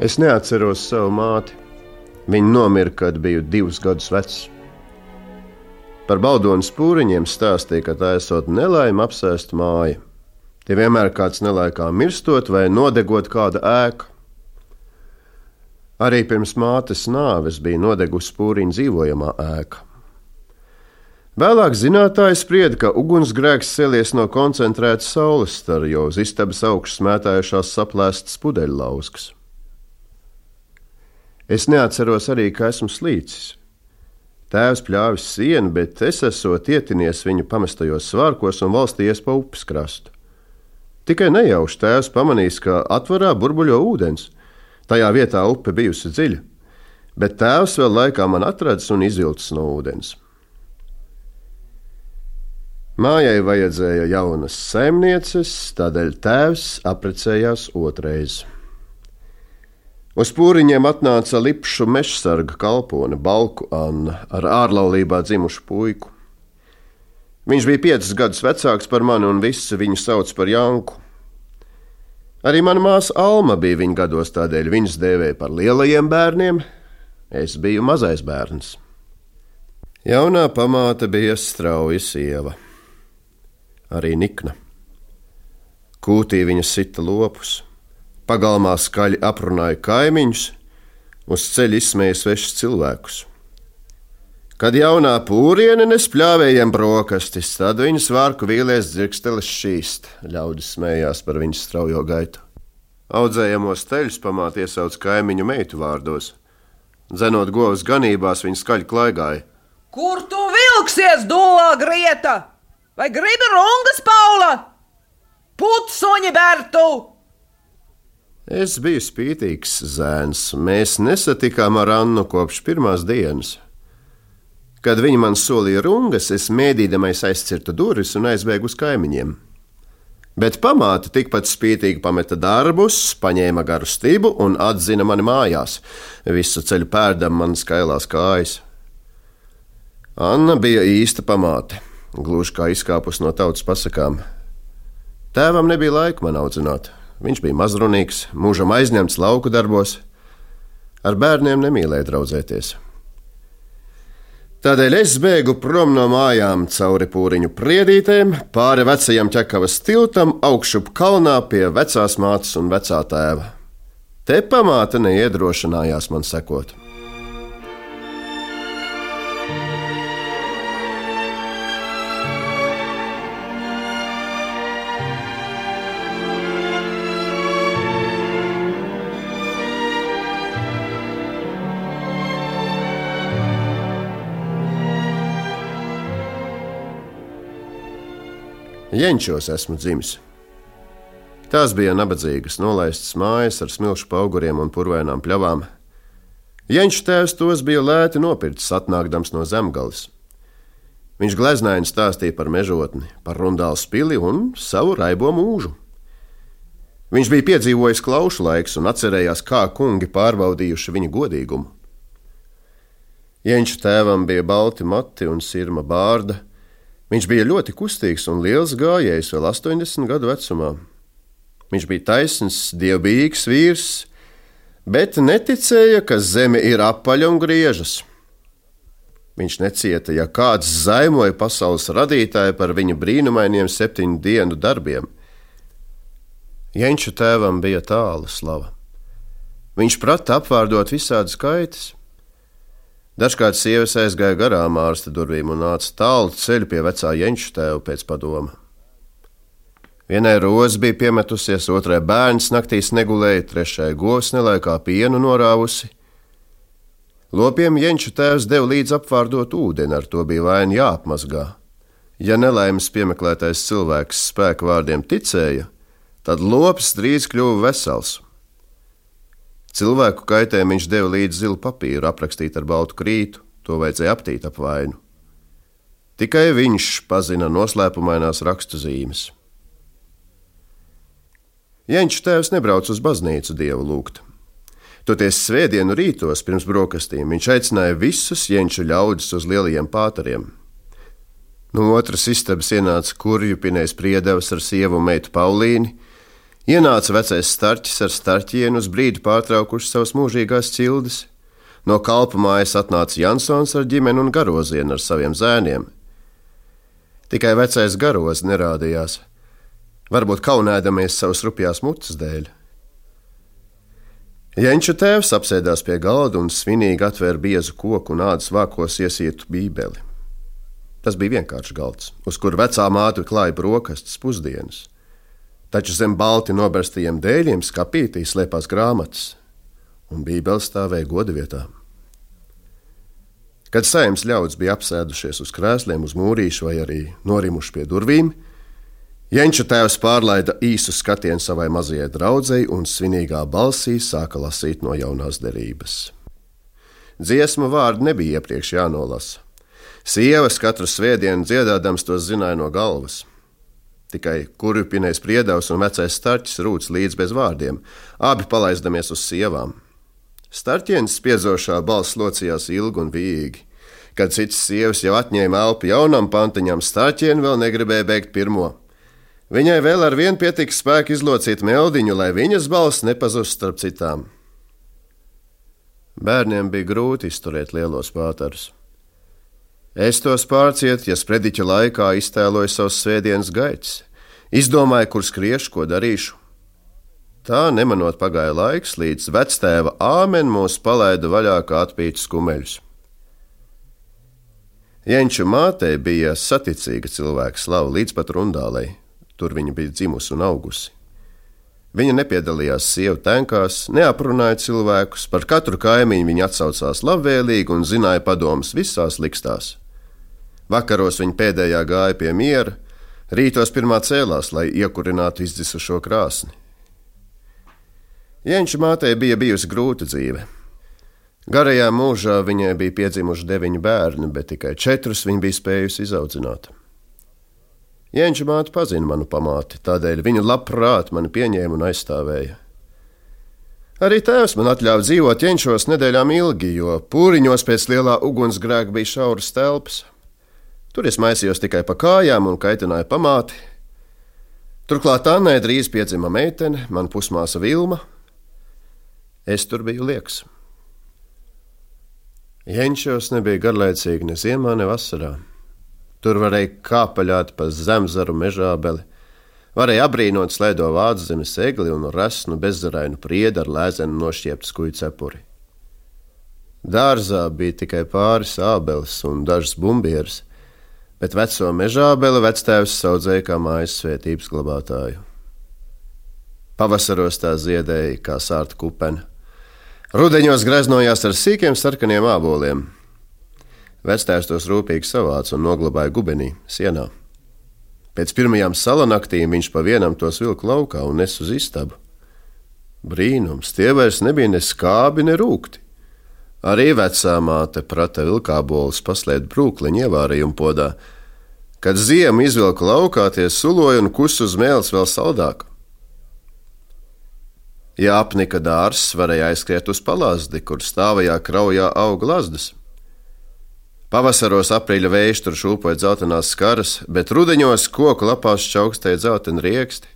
Es neatceros savu māti. Viņa nomira, kad biju divus gadus vecs. Par baudonu spūriņiem stāstīja, ka tā esot nelaime apsēst māju. Tie vienmēr kāds nelaikā mirstot vai nodegot kāda ēka. Arī pirms mātes nāves bija nodegusi spūriņa dzīvojamā ēka. Vēlāk zinātnēji sprieda, ka ugunsgrēks cēlies no koncentrētas saules stara, jo uz istabas augšas mētājušās saplēstas pudeļlauskas. Es neatceros arī, ka esmu slīcis. Tēvs pļāvis sienu, bet es esmu ietinies viņu pamestajos svārkos un valstījies pa upes krastu. Tikai nejauši tēvs pamanīs, ka atvarā burbuļo ūdens. Tajā vietā upe bijusi dziļa, bet tēvs vēl laikā man atradis un izvilcis no ūdens. Mājai vajadzēja jaunas saimnieces, tādēļ tēvs apprecējās otrreiz. Uz pūriņiem atnāca lipšu mežsarga kalpone Balku Anna ar ārlaulībā dzimušu puiku. Viņš bija piecus gadus vecāks par mani, un visi viņu sauc par Janku. Arī mana māsa Alma bija viņa gados, tādēļ viņas dēvēja par lielajiem bērniem. Es biju mazais bērns. Jaunā pamāte bija strauja sieva, arī nikna. Kūtī viņa sita lopus. Pagalmā skaļi aprunāja kaimiņus, uz ceļa izsmēja svešus cilvēkus. Kad jaunā pūriene nespļāvējiem brokastis, tad viņas vārku vīlēs dzirksteles šķīst, ļaudis smējās par viņas straujo gaitu. Audzējamos teļus pamāt iesauc kaimiņu meitu vārdos. Dzenot govs ganībās, viņa skaļi klaigāja. Kur tu vilksies, dūlā grieta? Vai gribi rungas, Paula? Putsoņi Bertu! Es biju spītīgs zēns. Mēs nesatikām ar Annu kopš pirmās dienas. Kad viņa man solīja rungas, es mēdīdamais aizcirtu durvis un aizbēgu uz kaimiņiem. Bet pamāte tikpat spītīgi pameta darbus, paņēma garu stibu un atzina mani mājās, visu ceļu pērdam man skailās kājas. Anna bija īsta pamāte, gluži kā izkāpus no tautas pasakām. Tēvam nebija laika man audzināt, Viņš bija mazrunīgs, mūžam aizņemts lauku darbos, ar bērniem nemīlēja draudzēties. Tādēļ es bēgu prom no mājām cauri pūriņu priedītēm, pāri vecajam ķekavas tiltam, augšup kalnā pie vecās mātes un vecā tēva. Te pamāte neiedrošinājās man sekot. Jenčos esmu dzimis. Tās bija nabadzīgas, nolaistas mājas ar smilšu auguriem un purvainām pļavām. Jenčs tēvs tos bija lēti nopircis, atnākdams no zemgales. Viņš gleznaini stāstīja par mežotni, par rundālu spili un savu raibo mūžu. Viņš bija piedzīvojis klaušu laiks un atcerējās, kā kungi pārbaudījuši viņa godīgumu. Jenča tēvam bija balti mati un sirma bārda, Viņš bija ļoti kustīgs un liels gājējs vēl 80 gadu vecumā. Viņš bija taisns, dievbijīgs vīrs, bet neticēja, ka zeme ir apaļa un griežas. Viņš necieta, ja kāds zaimoja pasaules radītāju par viņa brīnumainiem septiņu dienu darbiem. Jenču tēvam bija tāla slava. Viņš prata apvārdot visādas kaitas. Dažkārt sievas aizgāja garām ārsta durvīm un nāca tālu ceļu pie vecā Jenča tēva pēc padoma. Vienai roze bija piemetusies, otrai bērns naktīs negulēja, trešai govs nelaikā pienu norāvusi. Lopiem Jenča tēvs deva līdzi apvārdot ūdeni, ar to bija vaina jāapmazgā. Ja nelaimes piemeklētais cilvēks spēku vārdiem ticēja, tad lops drīz kļuva vesels. Cilvēku kaitēm viņš deva līdzi zilu papīru, aprakstītu ar baltu krītu, to vajadzēja aptīt ap vainu. Tikai viņš pazina noslēpumainās rakstu zīmes. Jēņš tēvs nebrauc uz baznīcu dievu lūgt. Toties svētdienu rītos pirms brokastīm viņš aicināja visus jēņšu ļaudis uz lielajiem pātariem. No otras istabas ienāca kurju pinējs priedevs ar sievu meitu Paulīni, Ienāca vecais starķis ar starķienu uz brīdi pārtraukuši savas mūžīgās cildes. No kalpa mājas atnāca Jansons ar ģimeni un garozienu ar saviem zēniem. Tikai vecais garoz nerādījās, varbūt kaunēdamies savas rupjās mutes dēļ. Jenču tēvs apsēdās pie galda un svinīgi atvēra biezu koku un ādas vākos iesietu bībeli. Tas bija vienkāršs galds, uz kura vecā māte klāja brokastis pusdienas. Taču zem balti noberstajiem dēļiem skapītī slēpās grāmatas, un bībeli stāvēja goda vietā. Kad saimnes ļaudis bija apsēdušies uz krēsliem, uz mūrīšu vai arī norimuši pie durvīm, Jenča tēvs pārlaida īsu skatienu savai mazajai draudzēji un svinīgā balsī sāka lasīt no jaunās derības. Dziesmu vārdi nebija iepriekš jānolasa. Sievas katru svētdienu dziedādams tos zināja no galvas. Tikai kurpinais priedavs un vecais starķis rūts līdz bez vārdiem, abi palaizdamies uz sievām. Starķienes spiezošā balss locījās ilgi un vīgi. Kad citas sievas jau atņēma elpu jaunam pantiņam, starķiene vēl negribēja beigt pirmo. Viņai vēl ar vienu pietika spēku izlocīt meldiņu, lai viņas balss nepazustu starp citām. Bērniem bija grūti izturēt lielos pātarus. Es tos pārcietu, ja sprediķa laikā iztēloju savus svētdienas gaitas, izdomāju, kur skriešu, ko darīšu. Tā nemanot pagāja laiks, līdz vectēva āmen mūs palaida vaļā kā atpītas kumeļus. Jenču mātei bija saticīga cilvēka slava līdz pat rundālei, tur viņa bija dzimusi un augusi. Viņa nepiedalījās sievu tenkās, neaprunāja cilvēkus, par katru kaimiņu viņa atsaucās labvēlīgi un zināja padomus visās likstās. Vakaros viņa pēdējā gāja pie miera, rītos pirmā cēlās, lai iekurinātu izdzisušo krāsni. Jēnča mātei bija bijusi grūta dzīve. Garajā mūžā viņai bija piedzimuši deviņi bērni, bet tikai četrus viņa bija spējusi izaudzināt. Jēnča māte pazina manu pamāti, tādēļ viņa labprāt mani pieņēma un aizstāvēja. Arī tēvs man atļāva dzīvot ķenšos nedēļām ilgi, jo pūriņos pēc lielā ugunsgrēka bija šauras telpas. Tur es maisījos tikai pa kājām un kaitināju pamāti. Turklāt Annai drīz piedzima meitene, man pusmāsa Vilma, Es tur biju liekas. Jenčos nebija garlaicīgi ne ziemā, ne vasarā. Tur varēja kāpaļāt pa zemzaru mežābeli, varēja abrīnot slēdo vāczemes egli un resnu bezzarainu priedu ar lēzenu nošķiept skuju cepuri. Dārzā bija tikai pāris ābeles un dažas bumbieras, bet veco mežābeli vectēvs saudzēja kā mājas svētības glabātāju. Pavasaros tā ziedēja kā sārta kupena. Rudeņos greznojās ar sīkiem sarkaniem āboliem. Vectēvs tos rūpīgi savāca un noglabāja gubenī, sienā. Pēc pirmajām salanaktīm viņš pa vienam tos vilka laukā un nes uz istabu. Brīnums, tie vairs nebija ne skābi, ne rūkti. Arī vecā māte prata vilkābolus paslēpt brūkliņu ievārījumu podā. Kad ziema izvilka laukā, tie suloja un kus uz mēles vēl saldāk. Ja apnika dārsts, varēja aizskriet uz palazdi, kur stāvajā kraujā aug lazdas. Pavasaros aprīļa vējš tur šūpoja dzeltenās skaras, bet rudeņos koku lapās čaukstēja dzelteni rieksti.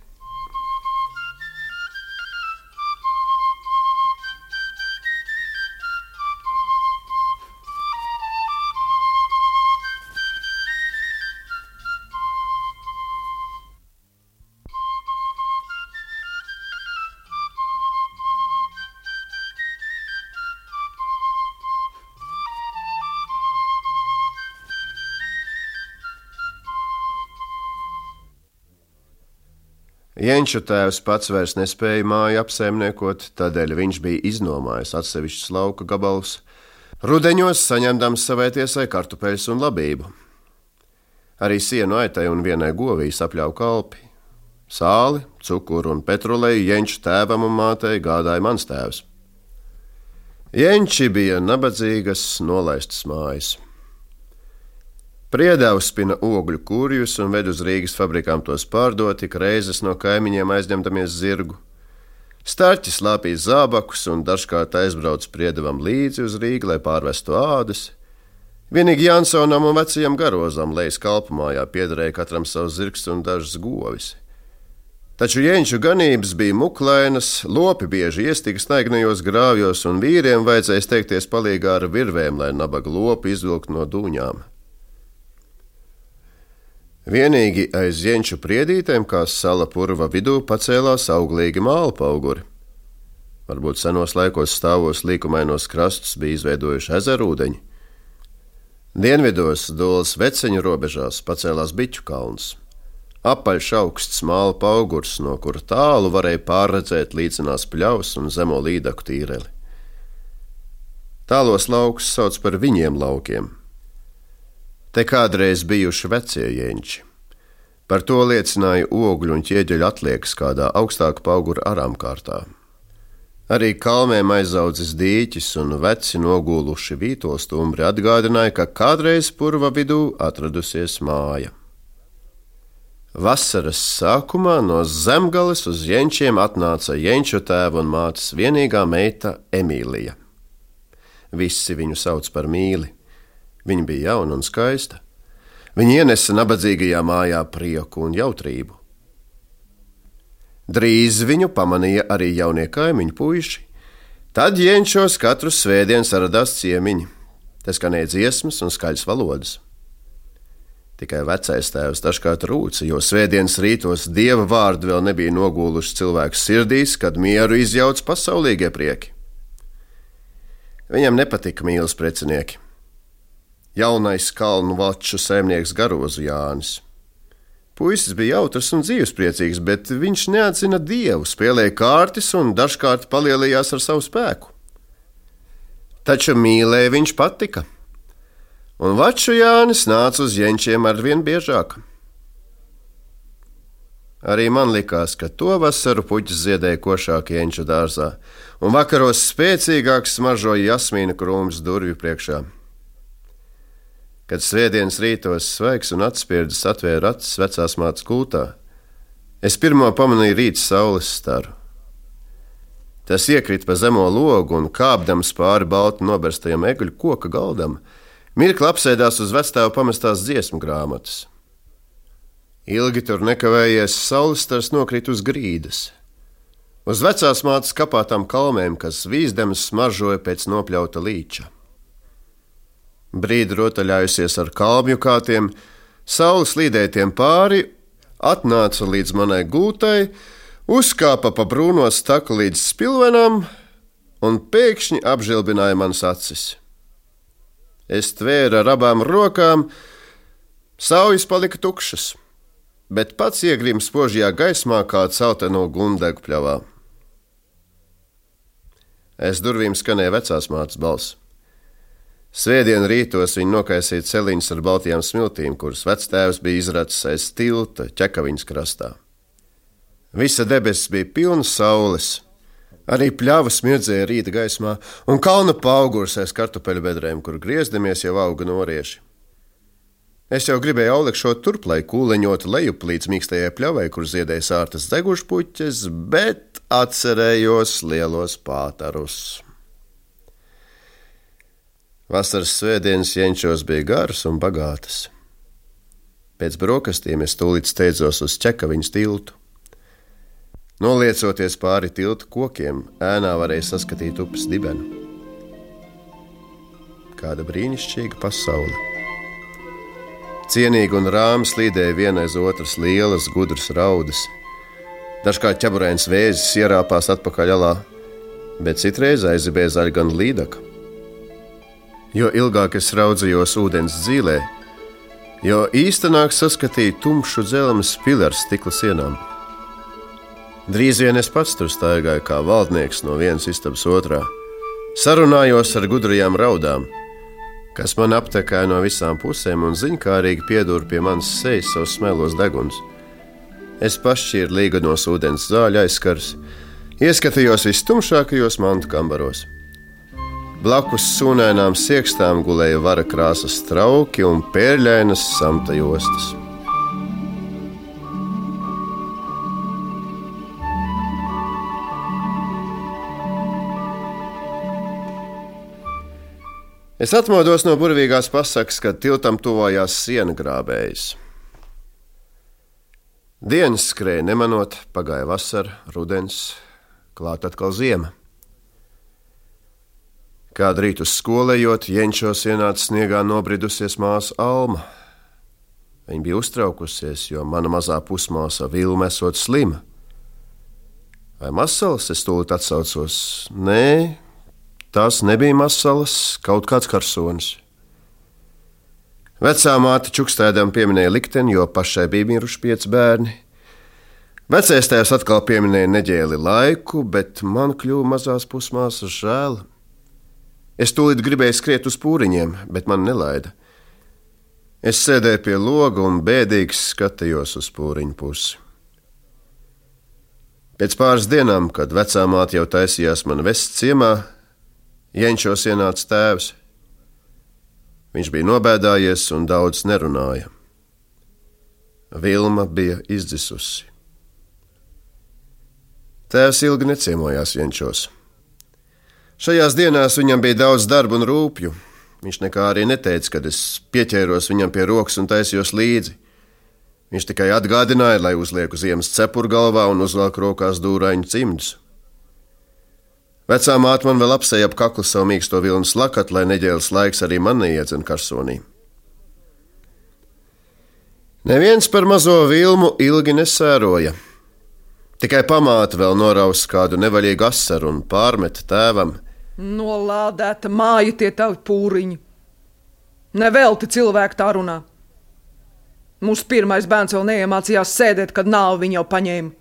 Jenča tēvs pats vairs nespēja māju apsaimniekot, tādēļ viņš bija iznomājis atsevišķus lauka gabalus, rudeņos saņemdams savai tiesai kartupeļus un labību. Arī sienu aitai un vienai govī sapļauj kalpi. Sāli, cukuru un petroleju Jenča tēvam un mātei gādāja mans tēvs. Jenči bija nabadzīgas, nolaistas mājas. Priedā uzspina ogļu kurjus un ved uz Rīgas fabrikām tos pārdot, tik reizes no kaimiņiem aizņemdamies zirgu. Starķis lāpīja zābakus un dažkārt aizbrauc priedavam līdzi uz Rīgu, lai pārvestu ādas. Vienīgi Jansonam un vecajam garozam lejas kalpamājā piederēja katram savs zirgs un dažas govis. Taču jēņķu ganības bija muklainas, lopi bieži iestika snaignajos grāvjos, un vīriem vajadzēja steigties palīgā ar virvēm, lai nabaga lopi izvilkt no dūņām. Vienīgi aiz jēņķu priedītēm, kā sala purva vidū, pacēlās auglīgi māla auguri. Varbūt senos laikos stāvos līkumainos krastus bija izveidojuši ezerūdeņi. Dienvidos, Dūlas veceņu robežās, pacēlās Biķu kalns apaļš augsts māla augurs, no kura tālu varēja pārredzēt līdzinās pļaus un zemo līdaku tīreli. Tālos laukus sauc par viņiem laukiem. Te kādreiz bijuši vecie jēņķi. Par to liecināja ogļu un ķieģeļu atliekas kādā augstāka augura arām kārtā. Arī kalmēm aizaudzis dīķis un veci noguluši vītostumbri atgādināja, ka kādreiz purva vidū atradusies māja. Vasaras sākumā no zemgales uz jenčiem atnāca jenču tēva un mātes vienīgā meita Emīlija. Visi viņu sauc par mīli. Viņa bija jauna un skaista. Viņa ienesa nabadzīgajā mājā prieku un jautrību. Drīz viņu pamanīja arī jaunie kaimiņu puiši. Tad jenčos katru svētdienu saradās ciemiņi. Te skanēja dziesmas un skaļas valodas. Tikai vecais tēvs dažkārt rūca, jo svētdienas rītos dieva vārdi vēl nebija noguluši cilvēku sirdīs, kad mieru izjauc pasaulīgie prieki. Viņam nepatika mīlas precinieki. Jaunais kalnu valču saimnieks Garozu Jānis. Puisis bija jautrs un dzīvespriecīgs, bet viņš neatzina dievu, spēlēja kārtas un dažkārt palielījās ar savu spēku. Taču mīlēja viņš patika un Vaču Jānis nāca uz jenčiem arvien biežāk. Arī man likās, ka to vasaru puķis ziedēja košāk jenču dārzā, un vakaros spēcīgāk smaržoja jasmīna krūms durvju priekšā. Kad svētdienas rītos svaigs un atspērdzis atvēra acis vecās mātes kūtā, es pirmo pamanīju rīta saules staru. Tas iekrita pa zemo logu un kāpdams pāri balti noberstajam egļu koka galdam, Mirkli apsēdās uz vecāta pamestās dziesmu grāmatas. Ilgi tur nekavējies, saules stars nokrita uz grīdas. Uz vecās mātes kapātām kalmēm, kas vīzdemas smaržoja pēc nopļauta līča. Brīdi rotaļājusies ar kalmju kātiem, saules līdētiem pāri, atnāca līdz manai gūtai, uzkāpa pa brūno staku līdz spilvenam un pēkšņi apžilbināja manas acis. Es tvēru ar abām rokām, saujas palika tukšas, bet pats iegrim spožajā gaismā kā celta no gundegu pļavā. Es durvīm skanēja vecās mātes balss. Svētdien rītos viņa nokaisīja celiņus ar baltajām smiltīm, kuras vectēvs bija izracis aiz tilta ķekaviņas krastā. Visa debesis bija pilna saules, Arī pļāva smirdzēja rīta gaismā, un kalna paugurs aiz kartupeļu bedrēm, kur griezdamies jau auga norieši. Es jau gribēju aulekšot turp, lai kūleņotu lejup līdz mīkstajai pļavai, kur ziedēja sārtas degušpuķes, bet atcerējos lielos pātarus. Vasaras svētdienas jenčos bija garas un bagātas. Pēc brokastīm es tūlīt steidzos uz ķekaviņas tiltu. Noliecoties pāri tiltu kokiem, ēnā varēja saskatīt upes dibenu. Kāda brīnišķīga pasaule! Cienīgi un rāmi slīdēja viena aiz otras lielas, gudras raudas. Dažkārt ķeburēns vēzis ierāpās atpakaļ alā, bet citreiz aizibēja zaļa gan līdaka. Jo ilgāk es raudzījos ūdens dzīvē, jo īstenāk saskatīju tumšu dzelzceļa pilu ar stikla sienām. Drīz vien es pats tur staigāju kā valdnieks no vienas istabas otrā. Sarunājos ar gudrajām raudām, kas man aptekāja no visām pusēm un ziņkārīgi piedūra pie manas sejas savus smelos deguns. Es pašķīru līganos ūdens zāļu aizskars, ieskatījos vistumšākajos mantu kambaros. Blakus sūnainām siekstām gulēja vara krāsas trauki un pērļainas samta jostas. Es atmodos no burvīgās pasakas, kad tiltam tuvojās siena grābējs. Dienas skrēja nemanot, pagāja vasara, rudens, klāt atkal ziema. Kādu rītu skolējot, Jenčos ienāca sniegā nobridusies māsa Alma. Viņa bija uztraukusies, jo mana mazā pusmāsa Vilma esot slima. Vai masalas es tūlīt atsaucos? Nē, tās nebija masalas, kaut kāds karsonis. Vecā māte čukstēdam pieminēja likteni, jo pašai bija miruši pieci bērni. Vecais tēvs atkal pieminēja neģēli laiku, bet man kļuva mazās pusmāsas žēl. Es tūlīt gribēju skriet uz pūriņiem, bet man nelaida. Es sēdēju pie loga un bēdīgi skatījos uz pūriņu pusi. Pēc pāris dienām, kad vecā māte jau taisījās man vest ciemā, Jenčos ienāca tēvs. Viņš bija nobēdājies un daudz nerunāja. Vilma bija izdzisusi. Tēvs ilgi neciemojās Jenčos. Šajās dienās viņam bija daudz darba un rūpju. Viņš nekā arī neteica, kad es pieķēros viņam pie rokas un taisījos līdzi. Viņš tikai atgādināja, lai uzlieku ziemas cepuru galvā un uzvelk rokās dūrainu cimdus. Vecā māte man vēl apsēja ap kaklu savu mīksto vilnu slakatu, lai neģēles laiks arī man neiedzen karsonī. Neviens par mazo vilmu ilgi nesēroja. Tikai pamāte vēl noraus kādu nevaļīgu asaru un pārmet tēvam. Nolādēta māja tie tavi pūriņi. Nevelti cilvēki tā runā. Mūsu pirmais bērns vēl neiemācījās sēdēt, kad nāvi viņu jau paņēma.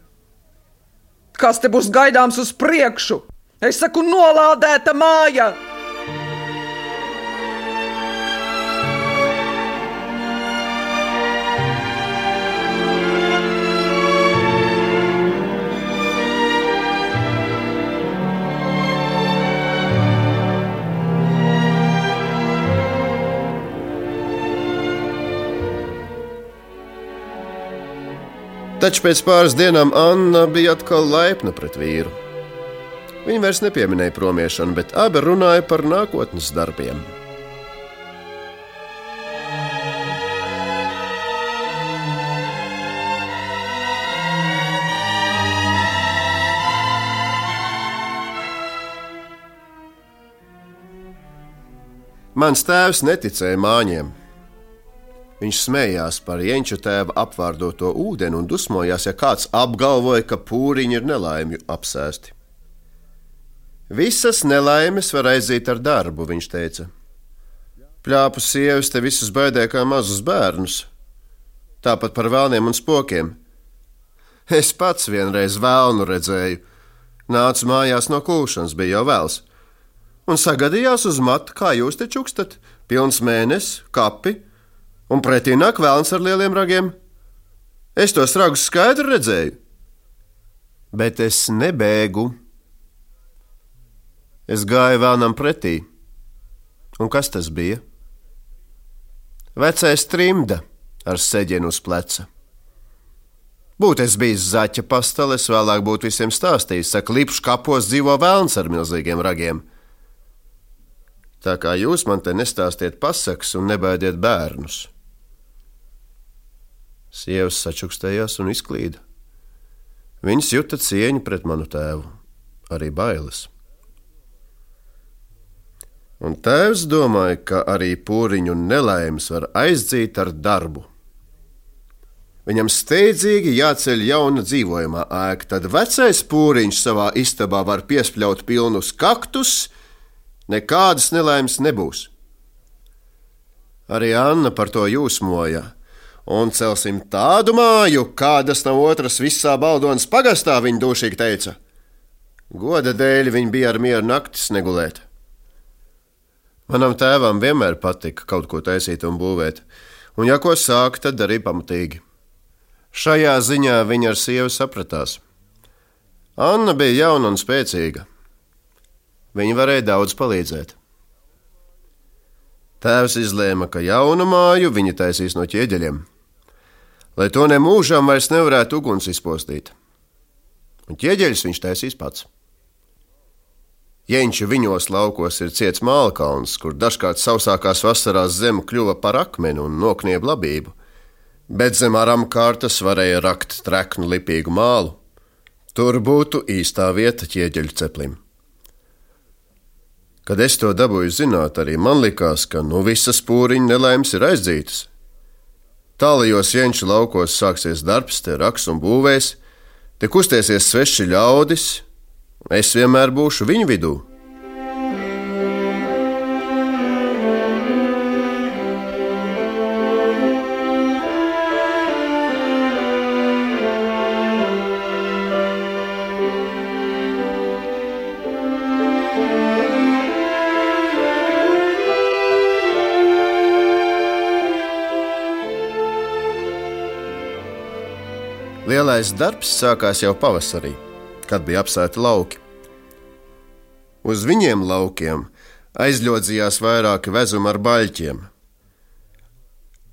Kas te būs gaidāms uz priekšu? Es saku, nolādēta māja! Taču pēc pāris dienām Anna bija atkal laipna pret vīru. Viņa vairs nepieminēja promiešanu, bet abi runāja par nākotnes darbiem. Mans tēvs neticēja māņiem. Viņš smējās par Jenča tēva apvārdoto ūdeni un dusmojās, ja kāds apgalvoja, ka pūriņi ir nelaimju apsēsti. Visas nelaimes var aiziet ar darbu, viņš teica. Pļāpu sievas te visus baidē kā mazus bērnus, tāpat par vēlniem un spokiem. Es pats vienreiz vēlnu redzēju, nācu mājās no kūšanas, bija jau vēls, un sagadījās uz matu, kā jūs te čukstat, pilns mēnesis, kapi, un pretī nāk vēlns ar lieliem ragiem. Es tos ragus skaidri redzēju, bet es nebēgu. Es gāju vēlnam pretī. Un kas tas bija? Vecais trimda ar seģenu uz pleca. Būtu es bijis zaķa pastelis, vēlāk būtu visiem stāstījis, ka klipšu kapos dzīvo vēlns ar milzīgiem ragiem. Tā kā jūs man te nestāstiet pasakas un nebaidiet bērnus. Sievas sačukstējās un izklīda. Viņas juta cieņu pret manu tēvu, arī bailes. Un tēvs domāja, ka arī pūriņu nelaimes var aizdzīt ar darbu. Viņam steidzīgi jāceļ jauna dzīvojamā ēka, tad vecais pūriņš savā istabā var piespļaut pilnus kaktus, nekādas nelaimes nebūs. Arī Anna par to jūsmoja, un celsim tādu māju, kādas nav otras visā Baldonas pagastā, viņa dušīgi teica. Goda dēļ viņa bija ar mieru naktis negulēt. Manam tēvam vienmēr patika kaut ko taisīt un būvēt, un ja ko sāk, tad arī pamatīgi. Šajā ziņā viņa ar sievu sapratās. Anna bija jauna un spēcīga. Viņa varēja daudz palīdzēt. Tēvs izlēma, ka jaunu māju viņa taisīs no ķieģeļiem, lai to nemūžam vairs nevarētu uguns izpostīt. Un ķieģeļus viņš taisīs pats. Jeņķu viņos laukos ir ciets mālkalns, kur dažkārt sausākās vasarās zeme kļuva par akmeni un noknieba labību. bet zem aram kārtas varēja rakt treknu lipīgu mālu. Tur būtu īstā vieta ķieģeļu ceplim. Kad es to dabūju zināt, arī man likās, ka nu visas pūriņa nelaimes ir aizdzītas. Tālajos jenču laukos sāksies darbs, te raks un būvēs, te kustēsies sveši ļaudis, un es vienmēr būšu viņu vidū. Lielais darbs sākās jau pavasarī, kad bija apsēti lauki. Uz viņiem laukiem aizļodzījās vairāki vezumi ar baļķiem,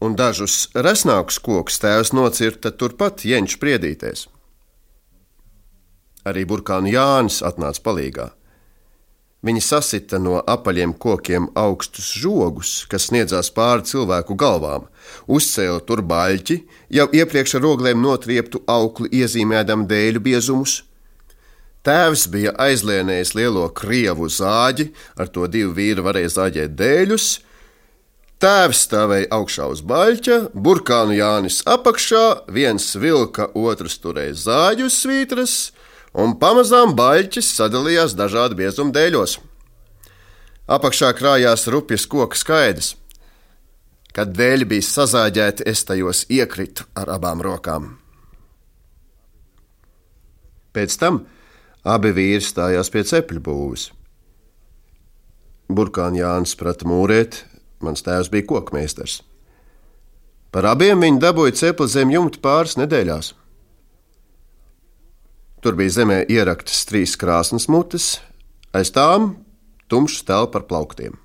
un dažus resnākus kokus tēvs nocirta turpat Jenča priedīties. Arī burkānu Jānis atnāca palīdzīgā. Viņi sasita no apaļiem kokiem augstus žogus, kas sniedzās pāri cilvēku galvām, uzcēla tur baļķi, jau iepriekš ar oglēm notrieptu aukli iezīmēdam dēļu biezumus. Tēvs bija aizlienējis lielo krievu zāģi, ar to divi vīri varēja zāģēt dēļus. Tēvs stāvēja augšā uz baļķa, burkānu Jānis apakšā, viens vilka, otrs turēja zāģu svītras un pamazām baļķis sadalījās dažādu biezumu dēļos. Apakšā krājās rupjas koku skaidrs. Kad dēļi bija sazāģēti, es tajos iekritu ar abām rokām. Pēc tam abi vīri stājās pie cepļu būves. Burkāns Jānis prata mūrēt, mans tēvs bija kokmeistars. Par abiem viņi dabūja cepli zem jumta pāris nedēļās. Tur bija zemē ieraktas trīs krāsnes mutes, aiz tām tumšs telpa ar plauktiem.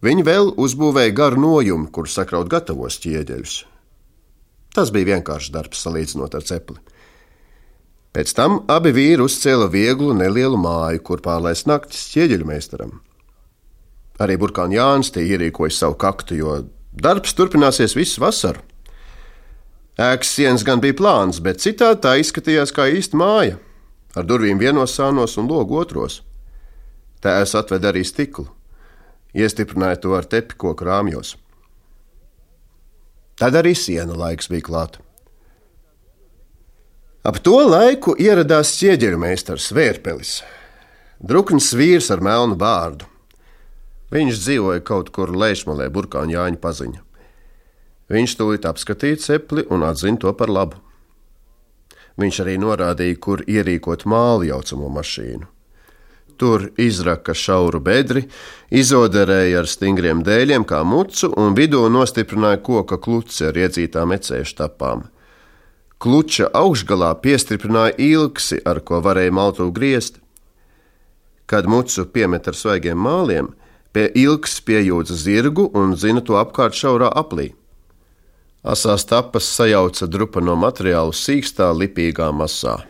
Viņi vēl uzbūvēja garu nojumu, kur sakraut gatavos ķieģeļus. Tas bija vienkāršs darbs salīdzinot ar cepli. Pēc tam abi vīri uzcēla vieglu, nelielu māju, kur pārlaist naktis ķieģeļu meistaram. Arī Burkāns Jānis te ierīkoja savu kaktu, jo darbs turpināsies visu vasaru. Ēkas sienas gan bija plāns, bet citādi tā izskatījās kā īsta māja, ar durvīm vienos sānos un logu otros. Tēvs atveda arī stiklu, iestiprināja to ar tepiko krāmjos. Tad arī siena laiks bija klāta. Ap to laiku ieradās ķieģeļu meistars Vērpelis, drukns vīrs ar melnu bārdu. Viņš dzīvoja kaut kur Leišmalē, Burkāņa Jāņa paziņa. Viņš tūlīt apskatīja cepli un atzina to par labu. Viņš arī norādīja, kur ierīkot mālu jaucamo mašīnu. Tur izraka šauru bedri, izoderēja ar stingriem dēļiem kā mucu un vidū nostiprināja koka kluci ar iedzītām ecēšu tapām. Kluča augšgalā piestiprināja ilgsi, ar ko varēja maltu griezt. Kad mucu piemet ar svaigiem māliem, pie ilgs piejūdza zirgu un zina to apkārt šaurā aplī. Asās tapas sajauca drupa no materiālu sīkstā, lipīgā masā.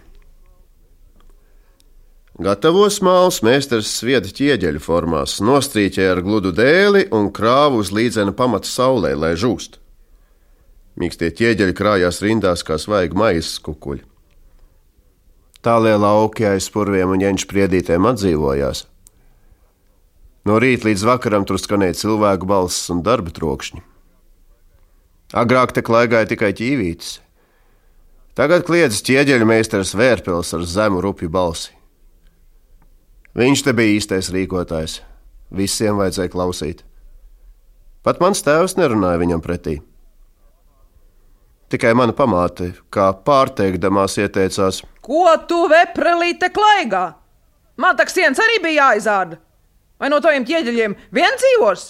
Gatavos māls meistars svieda ķieģeļu formās, nostrīķēja ar gludu dēli un krāvu uz līdzena pamata saulē, lai žūst. Mīkstie ķieģeļi krājās rindās kā svaigi maizes kukuļi. Tālie lauki aiz purviem un ņēņš priedītēm atdzīvojās. No rīta līdz vakaram tur skanēja cilvēku balss un darba trokšņi. Agrāk te klaigāja tikai ķīvītis. Tagad kliedz ķieģeļu meistars Vērpils ar zemu rupju balsi. Viņš te bija īstais rīkotājs. Visiem vajadzēja klausīt. Pat mans tēvs nerunāja viņam pretī. Tikai mana pamāte, kā pārteikdamās, ieteicās: Ko tu veprelīte klaigā? Man tak sienas arī bija jāizārda. Vai no tiem ķieģeļiem viens dzīvos?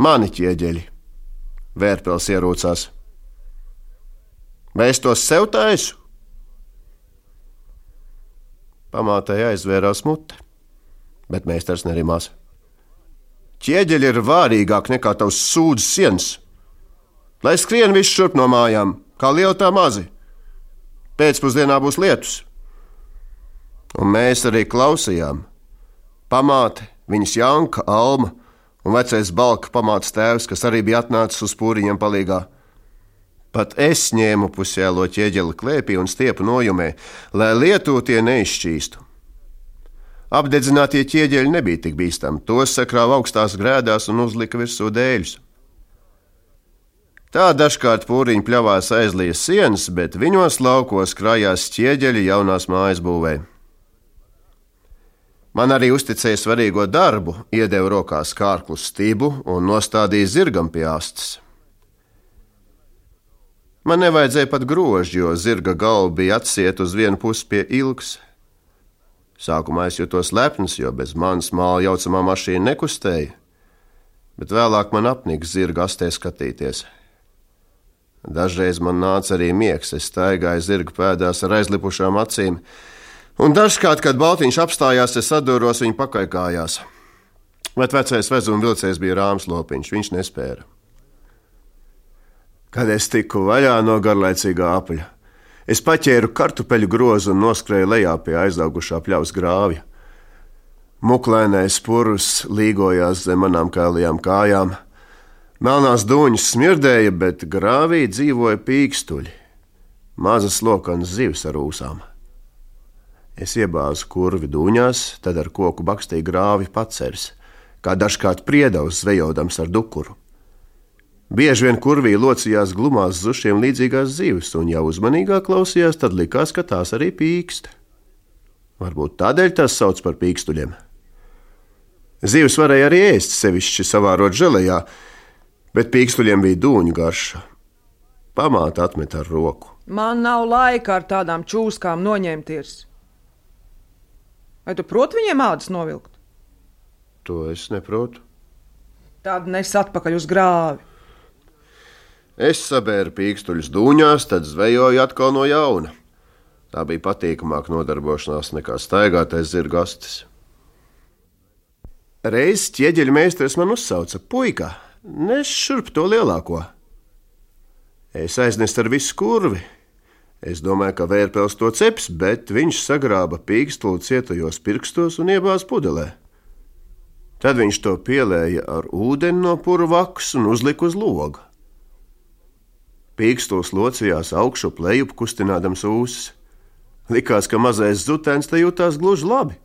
Mani ķieģeļi, Vērpils ierūcās. Vai es to sev taisu? Pamātēji aizvērās mute, bet meistars nerimās. Ķieģeļi ir vārīgāk nekā tavs sūdzes sienas. Lai skrien viss šurp no mājām, kā liela tā mazi. Pēcpusdienā būs lietus. Un mēs arī klausījām. Pamāte, viņas Janka, Alma un vecais balka pamāts tēvs, kas arī bija atnācis uz pūriņiem palīgā. Pat es ņēmu pusēlo ķieģeli klēpī un stiepu nojumē, lai lietu tie neizšķīstu. Apdedzinātie ķieģeļi nebija tik bīstami, tos sakrāva augstās grēdās un uzlika virsū dēļus. Tā dažkārt pūriņi pļāvās aizlijas sienas, bet viņos laukos krājās ķieģeļi jaunās mājas būvēi. Man arī uzticēja svarīgo darbu, iedeva rokās kārklu stibu un nostādīja zirgam pie astes. Man nevajadzēja pat grožģi, jo zirga galva bija atsieta uz vienu pusi pie ilgs. Sākumā es jutos lepns, jo bez manas māla jaucamā mašīna nekustēja, bet vēlāk man apnika zirga astē skatīties. Dažreiz man nāca arī miegs, es staigāju zirga pēdās ar aizlipušām acīm, Un dažkārt, kad Baltiņš apstājās, es sadūros viņa pakaļkājās. Bet vecais vezuma vilcējs bija rāms lopiņš, viņš nespēja. Kad es tiku vaļā no garlaicīgā apļa, es paķēru kartupeļu grozu un noskrēju lejā pie aizaugušā pļavas grāvja. Muklēnais purvs līgojās zem manām kālajām kājām. Melnās dūņas smirdēja, bet grāvī dzīvoja pīkstuļi, mazas lokanas zivs ar ūsām. Es iebāzu kurvi dūņās, tad ar koku bakstīju grāvi pacers, kā dažkārt priedavs zvejodams ar dukuru. Bieži vien kurvī locījās glumās zušiem līdzīgās zivis, un jau uzmanīgāk klausījās, tad likās, ka tās arī pīkst. Varbūt tādēļ tās sauc par pīkstuļiem. Zivis varēja arī ēst, sevišķi savārot žēlējā, bet pīkstuļiem bija dūņu garša. Pamāta atmet ar roku. Man nav laika ar tādām čūskām noņemties. Vai tu proti viņiem ādas novilkt? To es neprotu. Tad nes atpakaļ uz grāvi. Es sabēru pīkstuļus dūņās, tad zvejoju atkal no jauna. Tā bija patīkamāka nodarbošanās nekā staigātais zirgastis. Reiz ķieģeļa meistars man uzsauca: Puika, nes šurp to lielāko! Es aiznesu ar visu kurvi, Es domāju, ka vērpels to ceps, bet viņš sagrāba pīkstuli cietajos pirkstos un iebāz pudelē. Tad viņš to pielēja ar ūdeni no purvaks un uzlika uz loga. Pīkstulis locījās augšu lejup, kustinādams ūsas. Likās, ka mazais zutens te jutās gluži labi.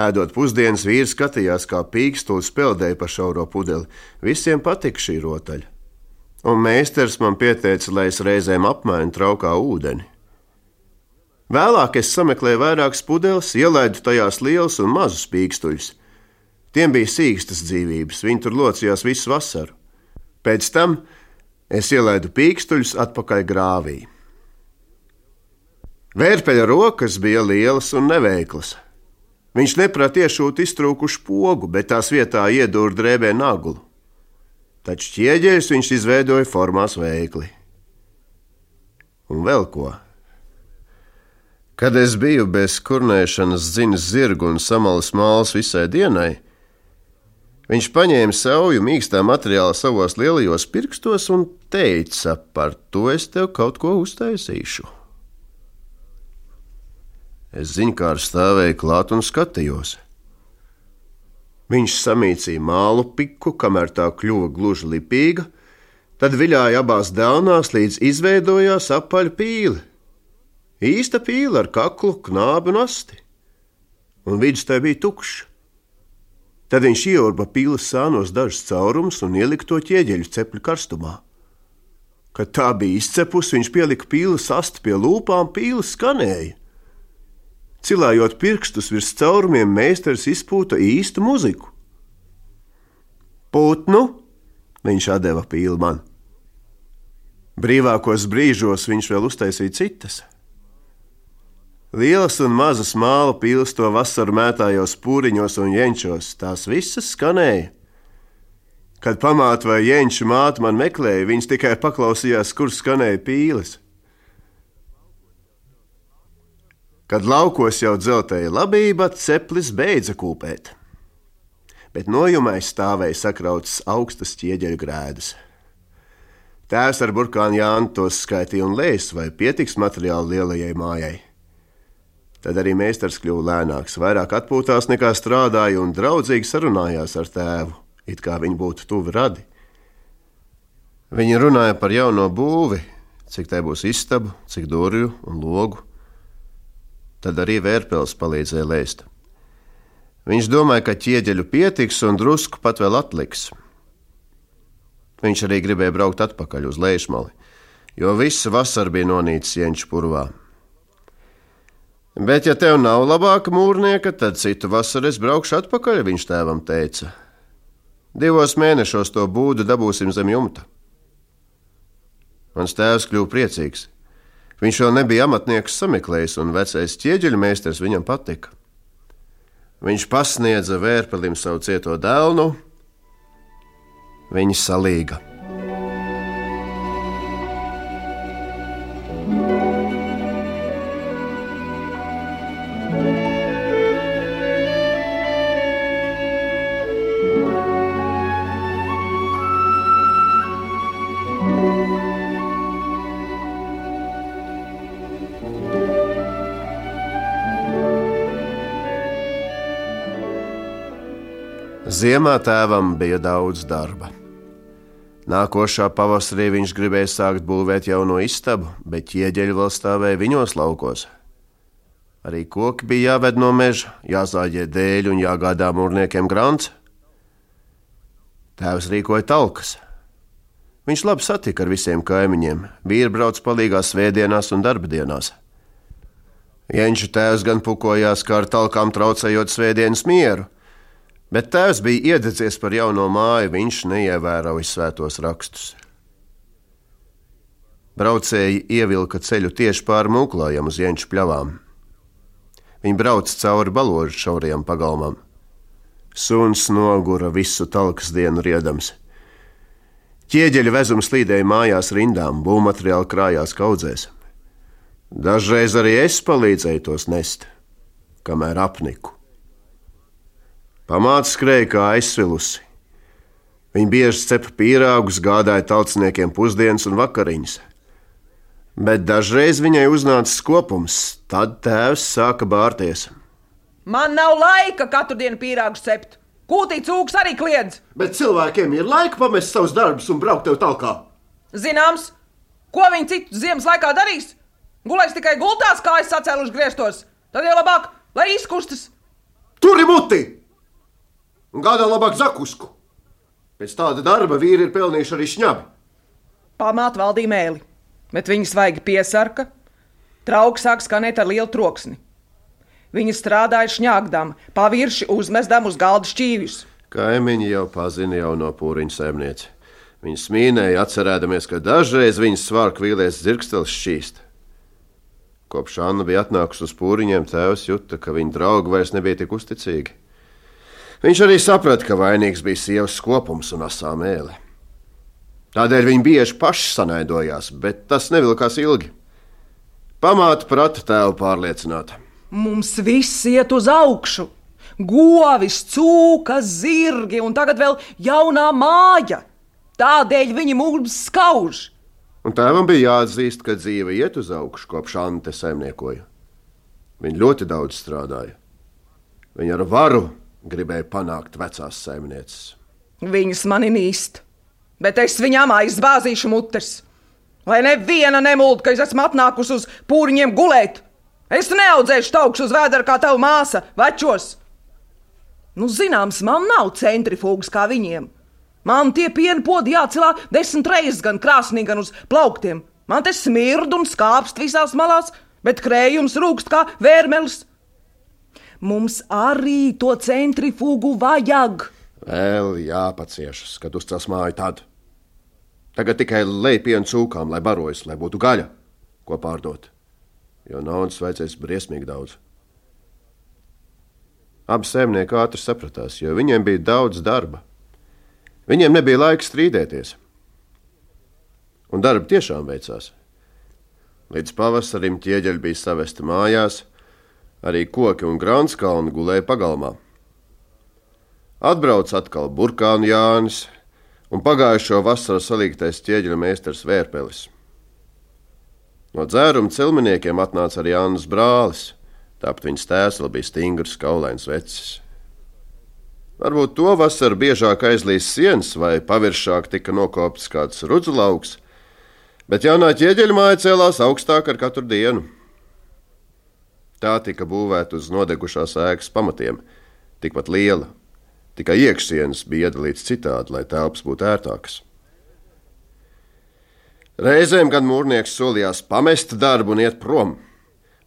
Ēdot pusdienas, vīrs skatījās, kā pīkstulis peldēja pa šauro pudeli. Visiem patika šī rotaļa un meistars man pieteica, lai es reizēm apmainu traukā ūdeni. Vēlāk es sameklēju vairākas pudeles, ielaidu tajās lielus un mazus pīkstuļus. Tiem bija sīkstas dzīvības, viņi tur locījās visu vasaru. Pēc tam es ielaidu pīkstuļus atpakaļ grāvī. Vērpeļa rokas bija lielas un neveiklas. Viņš neprāt iešūt iztrūkušu pogu, bet tās vietā iedūra drēbē naglu taču ķieģeļus viņš izveidoja formās veikli. Un vēl ko. Kad es biju bez kurnēšanas ziņas zirgu un samalas mālas visai dienai, viņš paņēma sauju mīkstā materiāla savos lielajos pirkstos un teica: Par to es tev kaut ko uztaisīšu. Es ziņu kā ar stāvēju klāt un skatījos. Viņš samīcīja mālu piku, kamēr tā kļuva gluži lipīga, tad viļāja abās dēlnās, līdz izveidojās apaļa pīle. Īsta pīle ar kaklu, knābi un asti, un vidus tai bija tukšs. Tad viņš ieurba pīles sānos dažus caurumus un ielika to ķieģeļu cepļu karstumā. Kad tā bija izcepusi, viņš pielika pīles asti pie lūpām, pīle skanēja. Cilājot pirkstus virs caurumiem, meistars izpūta īstu muziku. Putnu viņš deva pīli man. Brīvākos brīžos viņš vēl uztaisīja citas. Lielas un mazas māla pils to vasaru mētājos pūriņos un jenčos, tās visas skanēja. Kad pamāte vai jenču māte man meklēja, viņas tikai paklausījās, kur skanēja pīles. Kad laukos jau dzeltēja labība, ceplis beidza kūpēt. Bet nojumai stāvēja sakrautas augstas ķieģeļu grēdas. Tēvs ar burkānu Jānu tos skaitīja un lēs, vai pietiks materiāli lielajai mājai. Tad arī meistars kļuva lēnāks, vairāk atpūtās nekā strādāja un draudzīgi sarunājās ar tēvu, it kā viņi būtu tuvi radi. Viņi runāja par jauno būvi, cik tai būs istaba, cik durvju un logu. Tad arī vērpels palīdzēja lēst. Viņš domāja, ka ķieģeļu pietiks un drusku pat vēl atliks. Viņš arī gribēja braukt atpakaļ uz lejasmali, jo visa vasara bija nonīcis Jenča purvā. Bet, ja tev nav labāka mūrnieka, tad citu vasaru es braukšu atpakaļ, viņš tēvam teica. Divos mēnešos to būdu dabūsim zem jumta. Mans tēvs kļuva priecīgs. Viņš vēl nebija amatnieks sameklējis, un vecais ķieģeļu meistars viņam patika. Viņš pasniedza vērpelim savu cieto dēlu, viņa salīga. Ziemā tēvam bija daudz darba. Nākošā pavasarī viņš gribēja sākt būvēt jauno istabu, bet ķieģeļi vēl stāvēja viņos laukos. Arī koki bija jāved no meža, jāzāģē dēļ un jāgādā mūrniekiem grants. Tēvs rīkoja talkas. Viņš labi satika ar visiem kaimiņiem, vīri brauc palīgās svētdienās un darbdienās. Jenča tēvs gan pukojās, kā ar talkām traucējot svētdienas mieru Bet tēvs bija iededzies par jauno māju, viņš neievēroja svētos rakstus. Braucēji ievilka ceļu tieši pāri mūklājam uz Jenču pļavām. Viņi brauca cauri baložu šaurajam pagalmam. Suns nogura visu talkas dienu riedams. Ķieģeļa vezums slīdēja mājās rindām, būvmateriāli krājās kaudzēs. Dažreiz arī es palīdzēju tos nest, kamēr apniku. Pamāte skrēja kā aizsvilusi. Viņa bieži cepa pīrāgus, gādāja tautsniekiem pusdienas un vakariņas. Bet dažreiz viņai uznāca skopums, tad tēvs sāka bārties. Man nav laika katru dienu pīrāgus cept. Kūtīts ūks arī kliedz. Bet cilvēkiem ir laika pamest savus darbus un braukt tev tālāk. Zināms, ko viņi citu ziemas laikā darīs? Gulēs tikai gultās, kā es sacēluši griestos. Tad jau labāk, lai izkustas. Tur ir muti! Un gādā labāk zakusku. Pēc tāda darba vīri ir pelnījuši arī šņabi. Pamāt valdīja mēli, bet viņa svaigi piesarka, trauks sāk skanēt ar lielu troksni. Viņa strādāja šņāgdām, pavirši uzmestām uz galda šķīvjus. Kaimiņi jau pazina jauno pūriņu saimnieci. Viņa smīnēja, atcerēdamies, ka dažreiz viņas svārku vīlēs dzirkstelis šķīst. Kopš Anna bija atnākusi uz pūriņiem, tēvs jūta, ka viņa draugi vairs nebija tik uzticīgi. Viņš arī saprata, ka vainīgs bija sievas skopums un asā mēlē. Tādēļ viņi bieži paši sanaidojās, bet tas nevilkās ilgi. Pamāta prata tēvu pārliecināta. Mums viss iet uz augšu. Govis, cūkas, zirgi un tagad vēl jaunā māja. Tādēļ viņi mums skauž. Un tēvam bija jāatzīst, ka dzīve iet uz augšu, kopš Ante saimniekoja. Viņa ļoti daudz strādāja. Viņa ar varu gribēja panākt vecās saimnieces. Viņas mani nīst, bet es viņām aizbāzīšu mutes. Lai neviena nemūld, ka es esmu atnākusi uz pūriņiem gulēt. Es neaudzēšu taukšu uz vēdera kā tava māsa, večos. Nu, zināms, man nav centrifugas kā viņiem. Man tie piena podi jācelā desmit reizes gan krāsnī, gan uz plauktiem. Man te smird un skāpst visās malās, bet krējums rūkst kā vērmelis. Mums arī to centrifugu vajag. Vēl jāpaciešas, kad uzcels māju tad. Tagad tikai lej pienu cūkām, lai barojas, lai būtu gaļa, ko pārdot. Jo naudas vajadzēs briesmīgi daudz. Abi saimnieki ātri sapratās, jo viņiem bija daudz darba. Viņiem nebija laika strīdēties. Un darba tiešām veicās. Līdz pavasarim ķieģeļi bija savesti mājās, Arī koki un grānskalni gulēja pagalmā. Atbrauc atkal burkānu Jānis un pagājušo vasaru salīgtais ķieģeļa meistars Vērpelis. No dzēruma cilminiekiem atnāca arī Jānis Brālis, Tāpat viņas vēl bija stingrs, kaulains vecis. Varbūt to vasaru biežāk aizlīs sienas vai paviršāk tika nokopts kāds rudzulauks, bet jaunā ķieģeļa māja cēlās augstāk ar katru dienu. Tā tika būvēta uz nodegušās ēkas pamatiem, tikpat liela, tikai iekšsienas bija iedalīts citādi, lai telpas būtu ērtākas. Reizēm gan mūrnieks solījās pamest darbu un iet prom.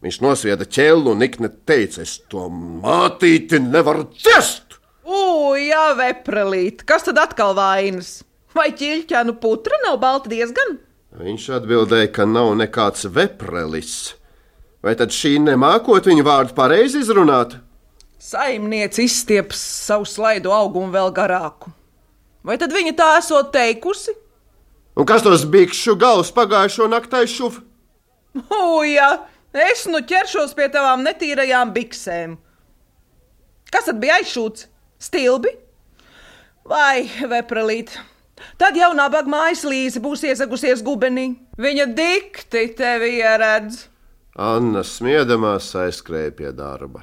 Viņš nosvieda ķēlu un nikne teica: Es to mātīti nevaru ciest! Ujā, veprelīt, kas tad atkal vainas? Vai ķīļķēnu putra nav balta diezgan? Viņš atbildēja, ka nav nekāds veprelis. Vai tad šī nemākot viņu vārdu pareizi izrunāt? Saimniece izstieps savu slaidu augumu vēl garāku. Vai tad viņa tā esot teikusi? Un kas tos bikšu galus pagājušo naktai šuv? Ujā, es nu ķeršos pie tavām netīrajām biksēm. Kas tad bija aizšūts? Stilbi? Vai, vepralīt, tad jau nabaga mājas līze būs iesagusies gubenī. Viņa dikti tevi ieredz. Anna smiedamās aizskrēja pie darba.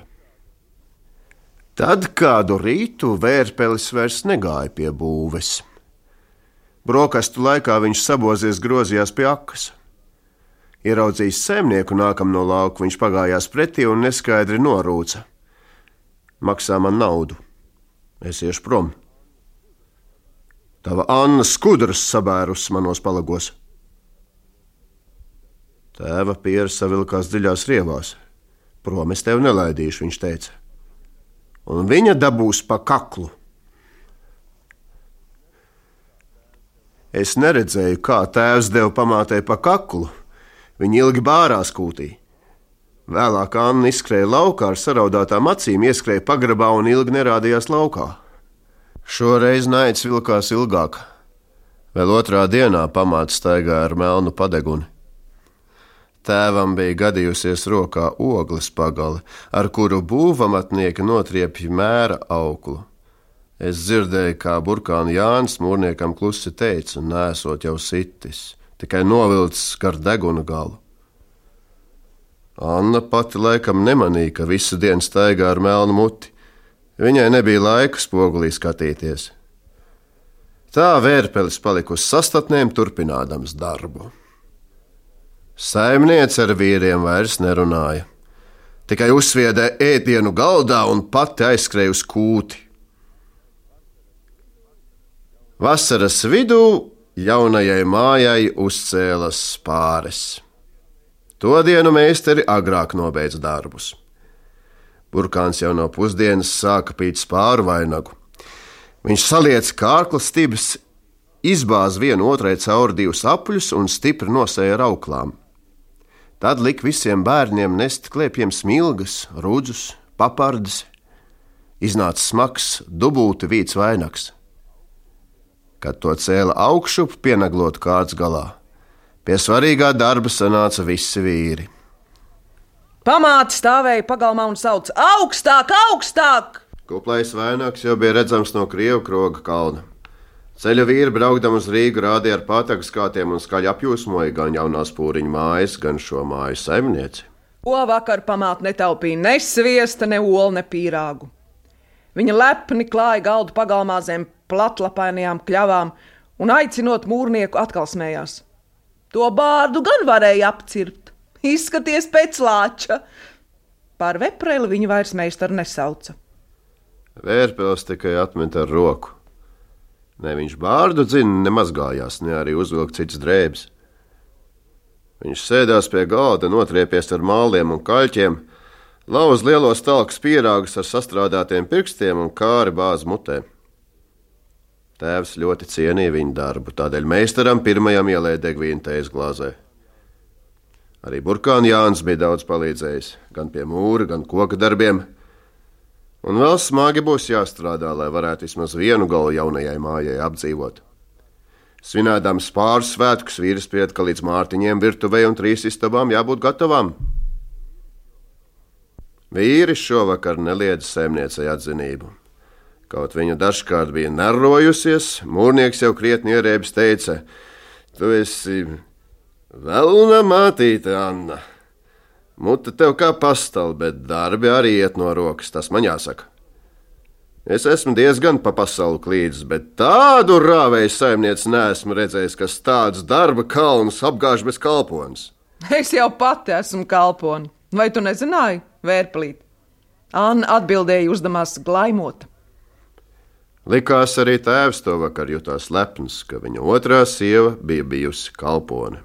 Tad kādu rītu vērpelis vairs negāja pie būves. Brokastu laikā viņš sabozies grozījās pie akas. Ieraudzījis zemnieku nākam no lauka, viņš pagājās pretī un neskaidri norūca: Maksā man naudu! Es iešu prom. Tava Anna skudras sabērus manos palagos. Tēva pieres savilkās dziļās rievās. Prom es tevi nelaidīšu, viņš teica. Un viņa dabūs pa kaklu. Es neredzēju, kā tēvs deva pamātei pa kaklu. Viņa ilgi bārās kūtī. Vēlāk Anna izskrēja laukā ar saraudātām acīm, ieskrēja pagrabā un ilgi nerādījās laukā. Šoreiz naids vilkās ilgāk. Vēl otrā dienā pamāts staigāja ar melnu padeguni. Tēvam bija gadījusies rokā ogles pagale, ar kuru būvamatnieki notriepja mēra auklu. Es dzirdēju, kā burkāna Jānis mūrniekam klusi teica, nesot jau sitis, tikai novilcis gar deguna galu. Anna pati laikam nemanīja, ka visu dienu staigā ar melnu muti. Viņai nebija laika spogulī skatīties. Tā vērpelis palika uz sastatnēm, turpinādams darbu. Saimniece ar vīriem vairs nerunāja. Tikai uzsviedē ēdienu galdā un pati aizskrēja uz kūti. Vasaras vidū jaunajai mājai uzcēlas pāris. To dienu meistari agrāk nobeidza darbus. Burkāns jau no pusdienas sāka pīt spāru vainagu. Viņš saliec kārklas stibas, izbāz vienu otrai cauri divus apļus un stipri nosēja ar auklām. Tad lika visiem bērniem nest kliepiem smilgas, rudzus, papardes. Iznāca smags, dubulti vīts vainags. Kad to cēla augšup, pienaglot kārts galā. Pie svarīgā darba sanāca visi vīri. Pamāts stāvēja pagalmā un sauca: Augstāk, augstāk! Kuplais vainags jau bija redzams no Krievijas kroga kalna. Ceļa vīri braukdam uz Rīgu rādīja ar patagas kātiem un skaļi apjūsmoja gan jaunās pūriņu mājas, gan šo māju saimnieci. Ko vakar pamāt netaupīja ne sviesta, ne olu, ne pīrāgu. Viņa lepni klāja galdu pagalmā zem platlapainajām kļavām un aicinot mūrnieku atkal smējās. To bārdu gan varēja apcirpt. Izskaties pēc lāča. Par vepreli viņu vairs meistaru nesauca. Vērpils tikai atmet ar roku. Ne viņš bārdu dzina, ne mazgājās, ne arī uzvilkt cits drēbes. Viņš sēdās pie galda, notriepies ar māliem un kaļķiem, lauz lielos talkas pierāgus ar sastrādātiem pirkstiem un kāri bāz mutē. Tēvs ļoti cienīja viņa darbu, tādēļ meistaram pirmajam ielēja degvīnu tējas glāzē. Arī burkāna Jānis bija daudz palīdzējis, gan pie mūra, gan koka darbiem. Un vēl smagi būs jāstrādā, lai varētu vismaz vienu galu jaunajai mājai apdzīvot. Svinēdams pāris svētkus, vīrs sprieda, ka līdz mārtiņiem virtuvei un trīs istabām jābūt gatavām. Vīri šovakar neliedz saimniecei atzinību. Kaut viņa dažkārt bija narojusies, mūrnieks jau krietni ierēbis teica: Tu esi vēlna mātīte, Anna. Mute tev kā pastāv, bet darbi arī iet no rokas, tas man jāsaka. Es esmu diezgan pa pasauli klīdis, bet tādu rāvēju saimnieci neesmu redzējis, kas tādus darba kalnus apgāž bez kalpones. Es jau pati esmu kalponi. Vai tu nezināji, vērplīt? Anna atbildēja uzdamās glaimot. Likās arī tēvs to vakar jutās lepns, ka viņa otrā sieva bija bijusi kalpone.